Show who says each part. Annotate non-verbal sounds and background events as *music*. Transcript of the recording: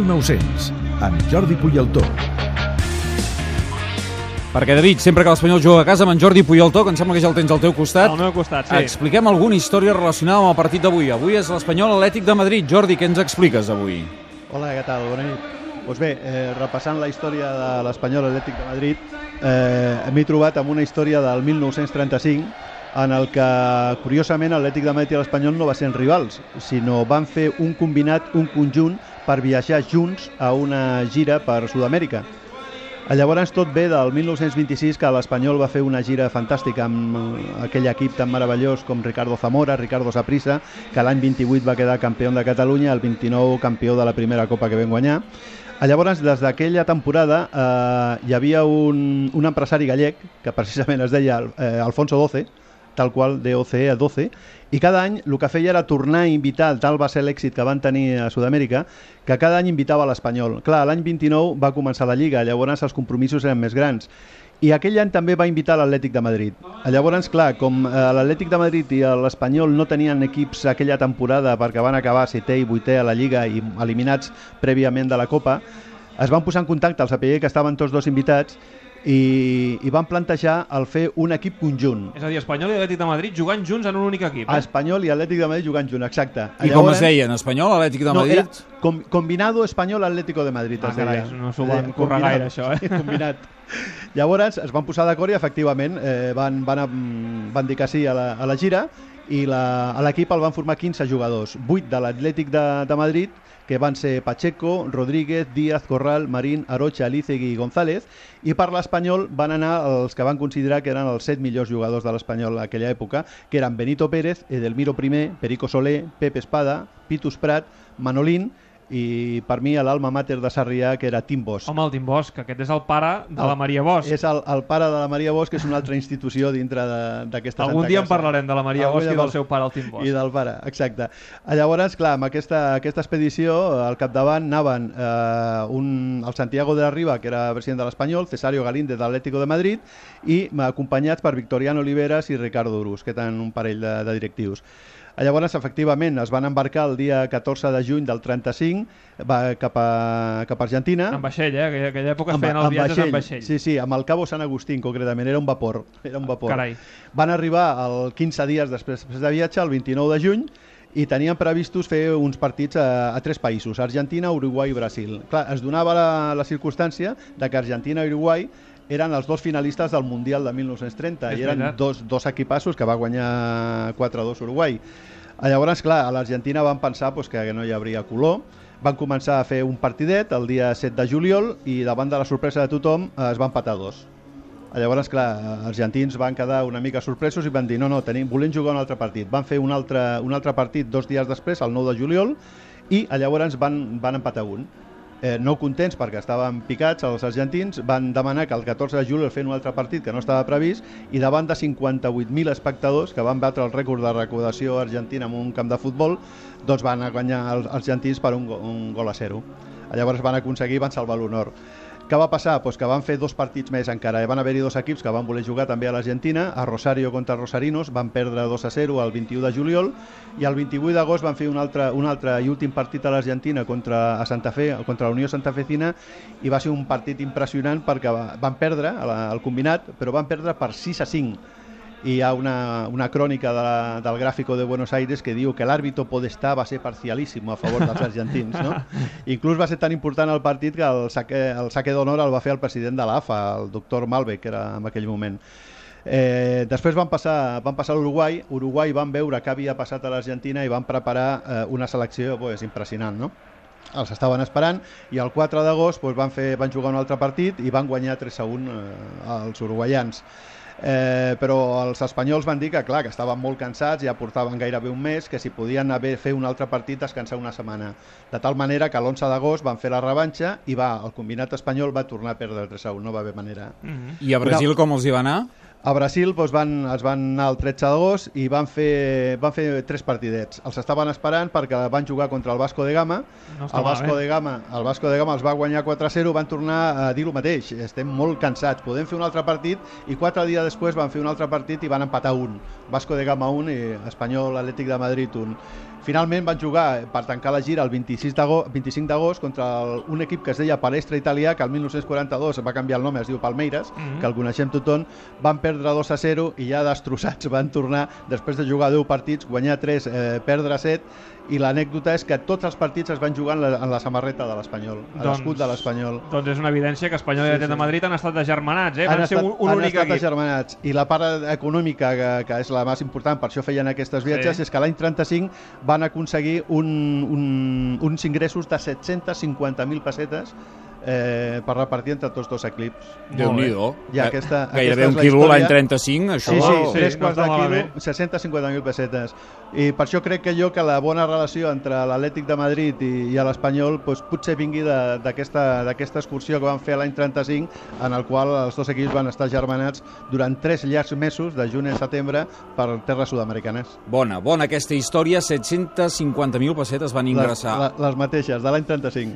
Speaker 1: 1900, amb Jordi Puyaltó.
Speaker 2: Perquè, David, sempre que l'Espanyol juga a casa amb en Jordi Puyoltó, que em sembla que ja el tens al teu costat,
Speaker 3: Al meu costat, sí.
Speaker 2: expliquem alguna història relacionada amb el partit d'avui. Avui és l'Espanyol Atlètic de Madrid. Jordi, què ens expliques avui?
Speaker 4: Hola, què tal? Bona nit. Doncs bé, eh, repassant la història de l'Espanyol Atlètic de Madrid, eh, m'he trobat amb una història del 1935 en el que, curiosament, l'Atlètic de Madrid i l'Espanyol no va ser rivals, sinó van fer un combinat, un conjunt, per viatjar junts a una gira per Sud-amèrica. Llavors tot ve del 1926 que l'Espanyol va fer una gira fantàstica amb eh, aquell equip tan meravellós com Ricardo Zamora, Ricardo Saprissa, que l'any 28 va quedar campió de Catalunya, el 29 campió de la primera Copa que vam guanyar. Llavors, des d'aquella temporada eh, hi havia un, un empresari gallec que precisament es deia eh, Alfonso XII, tal qual DOCE a 12, i cada any el que feia era tornar a invitar, tal va ser l'èxit que van tenir a Sud-amèrica, que cada any invitava l'Espanyol. Clar, l'any 29 va començar la Lliga, llavors els compromisos eren més grans. I aquell any també va invitar l'Atlètic de Madrid. Llavors, clar, com eh, l'Atlètic de Madrid i l'Espanyol no tenien equips aquella temporada perquè van acabar setè i vuitè a la Lliga i eliminats prèviament de la Copa, es van posar en contacte al saber que estaven tots dos invitats i, i van plantejar el fer un equip conjunt.
Speaker 3: És a dir, Espanyol i Atlètic de Madrid jugant junts en un únic equip. Eh?
Speaker 4: Espanyol i Atlètic de Madrid jugant junts, exacte.
Speaker 2: I com es deia, en espanyol, Atlètic de
Speaker 4: No,
Speaker 2: Madrid?
Speaker 4: era com, combinado Espanyol Atlético de Madrid.
Speaker 3: Ah,
Speaker 4: es deia.
Speaker 3: carai, no s'ho van
Speaker 4: Eh,
Speaker 3: currar
Speaker 4: combinat.
Speaker 3: gaire, això, eh? *laughs*
Speaker 4: combinat. Llavors es van posar d'acord i efectivament eh, van, van, mm, van dir que sí a la, a la gira i l'equip el van formar 15 jugadors, 8 de l'Atlètic de, de Madrid, que van ser Pacheco, Rodríguez, Díaz, Corral, Marín, Arocha, Alicegui i González, i per l'Espanyol van anar els que van considerar que eren els 7 millors jugadors de l'Espanyol en aquella època, que eren Benito Pérez, Edelmiro I, Perico Soler, Pepe Espada, Pitus Prat, Manolín, i per mi l'alma mater de Sarrià, que era Tim Bosch.
Speaker 3: Home, el Tim Bosch, que aquest és el pare de la
Speaker 4: El-
Speaker 3: Maria Bosch.
Speaker 4: És el, el pare de la Maria Bosch, que és una altra institució dintre de- d'aquesta
Speaker 3: Algun dia en
Speaker 4: casa.
Speaker 3: parlarem de la Maria
Speaker 4: Algun
Speaker 3: Bosch i del seu pare, el Tim Bosch.
Speaker 4: I del pare, exacte. Llavors, clar, amb aquesta, aquesta expedició, al capdavant anaven eh, un, el Santiago de la Riva, que era president de l'Espanyol, Cesario Galíndez de l'Atlético de Madrid, i acompanyats per Victoriano Oliveras i Ricardo Urus, que tenen un parell de, de directius. Llavors, efectivament, es van embarcar el dia 14 de juny del 35 va cap a, cap a Argentina.
Speaker 3: En vaixell, eh? Aquella, aquella època es feien els viatges en vaixell.
Speaker 4: Sí, sí, amb el Cabo San Agustín, concretament, era un vapor. Era un vapor.
Speaker 3: Carai.
Speaker 4: Van arribar el 15 dies després, després de viatge, el 29 de juny, i tenien previstos fer uns partits a, a tres països, Argentina, Uruguai i Brasil. Clar, es donava la, la circumstància de que Argentina i Uruguai eren els dos finalistes del Mundial de 1930
Speaker 3: És
Speaker 4: i eren dos, dos equipassos que va guanyar 4-2 Uruguai. Llavors, clar, a l'Argentina van pensar pues, que no hi hauria color, van començar a fer un partidet el dia 7 de juliol i davant de la sorpresa de tothom eh, es van empatar dos. Llavors, clar, els argentins van quedar una mica sorpresos i van dir no, no, tenim, volem jugar un altre partit. Van fer un altre, un altre partit dos dies després, el 9 de juliol, i llavors van, van empatar un. Eh, no contents perquè estaven picats els argentins, van demanar que el 14 de juliol fent un altre partit que no estava previst i davant de 58.000 espectadors que van batre el rècord de recaudació argentina en un camp de futbol, doncs van guanyar els argentins per un, go- un gol a zero. Llavors van aconseguir, van salvar l'honor. Què va passar? Pues que van fer dos partits més encara. Van haver-hi dos equips que van voler jugar també a l'Argentina, a Rosario contra Rosarinos, van perdre 2 a 0 el 21 de juliol, i el 28 d'agost van fer un altre, un altre i últim partit a l'Argentina contra a Santa Fe, contra la Unió Santafecina, i va ser un partit impressionant perquè va- van perdre al combinat, però van perdre per 6 a 5 i hi ha una, una crònica de la, del gràfico de Buenos Aires que diu que l'àrbitro Podestá va ser parcialíssim a favor dels argentins. No? *laughs* Inclús va ser tan important el partit que el saque, el saque d'honor el va fer el president de l'AFA, el doctor Malbec, que era en aquell moment. Eh, després van passar, van passar a l'Uruguai, Uruguai van veure què havia passat a l'Argentina i van preparar eh, una selecció pues, impressionant, no? els estaven esperant i el 4 d'agost doncs, van, fer, van jugar un altre partit i van guanyar 3 a 1 eh, als uruguaians. Eh, però els espanyols van dir que clar, que estaven molt cansats, ja portaven gairebé un mes, que si podien haver fer un altre partit descansar una setmana. De tal manera que l'11 d'agost van fer la revanxa i va, el combinat espanyol va tornar a perdre el 3 a 1, no va haver manera.
Speaker 3: Mhm.
Speaker 2: I a Brasil com els hi va anar?
Speaker 4: A Brasil doncs, van, es van anar el 13 d'agost i van fer, van fer tres partidets. Els estaven esperant perquè van jugar contra el Vasco de Gama.
Speaker 3: No
Speaker 4: el, Vasco de Gama el Vasco de Gama els va guanyar 4-0, van tornar a dir el mateix. Estem molt cansats, podem fer un altre partit i quatre dies després van fer un altre partit i van empatar un. Vasco de Gama un i Espanyol Atlètic de Madrid un. Finalment van jugar per tancar la gira el 26 d'agost, 25 d'agost contra el, un equip que es deia Palestra Italià, que el 1942 va canviar el nom, es diu Palmeiras,
Speaker 3: Mhm.
Speaker 4: que el coneixem tothom, van perdre 2 a 0 i ja destrossats van tornar, després de jugar 10 partits, guanyar 3, eh, perdre 7, i l'anècdota és que tots els partits es van jugar en la, en la samarreta de l'Espanyol, a l'escut de l'Espanyol.
Speaker 3: Doncs és una evidència que Espanyol i
Speaker 4: Sí,
Speaker 3: Atlètic de. Madrid han estat agermanats, eh?
Speaker 4: han
Speaker 3: ser
Speaker 4: estat,
Speaker 3: un, un
Speaker 4: han
Speaker 3: únic
Speaker 4: estat
Speaker 3: equip.
Speaker 4: agermanats i la part econòmica que, que és la més important, per això feien aquestes viatges,
Speaker 3: Sí.
Speaker 4: és que l'any 35 van aconseguir un, un, uns ingressos de 750.000 pessetes eh, per repartir entre tots dos equips.
Speaker 2: Déu-n'hi-do.
Speaker 4: Ja, aquesta-
Speaker 2: Gairebé
Speaker 4: aquesta
Speaker 2: un
Speaker 4: és la
Speaker 2: quilo l'any 35, això...
Speaker 4: Sí, sí,
Speaker 3: sí,
Speaker 4: tres
Speaker 3: no
Speaker 4: quarts
Speaker 3: està
Speaker 4: de quilo,
Speaker 3: malament.
Speaker 4: 650.000 pessetes. I per això crec que jo que la bona relació entre l'Atlètic de Madrid i, i l'Espanyol doncs, potser vingui de- d'aquesta d'aquesta excursió que van fer l'any 35, en el qual els dos equips van estar germanats durant tres llargs mesos, de juny a setembre, per terres sud-americanes.
Speaker 2: Bona, bona aquesta història. 750.000 pessetes van
Speaker 4: Les,
Speaker 2: ingressar.
Speaker 4: la- les mateixes, de l'any 35.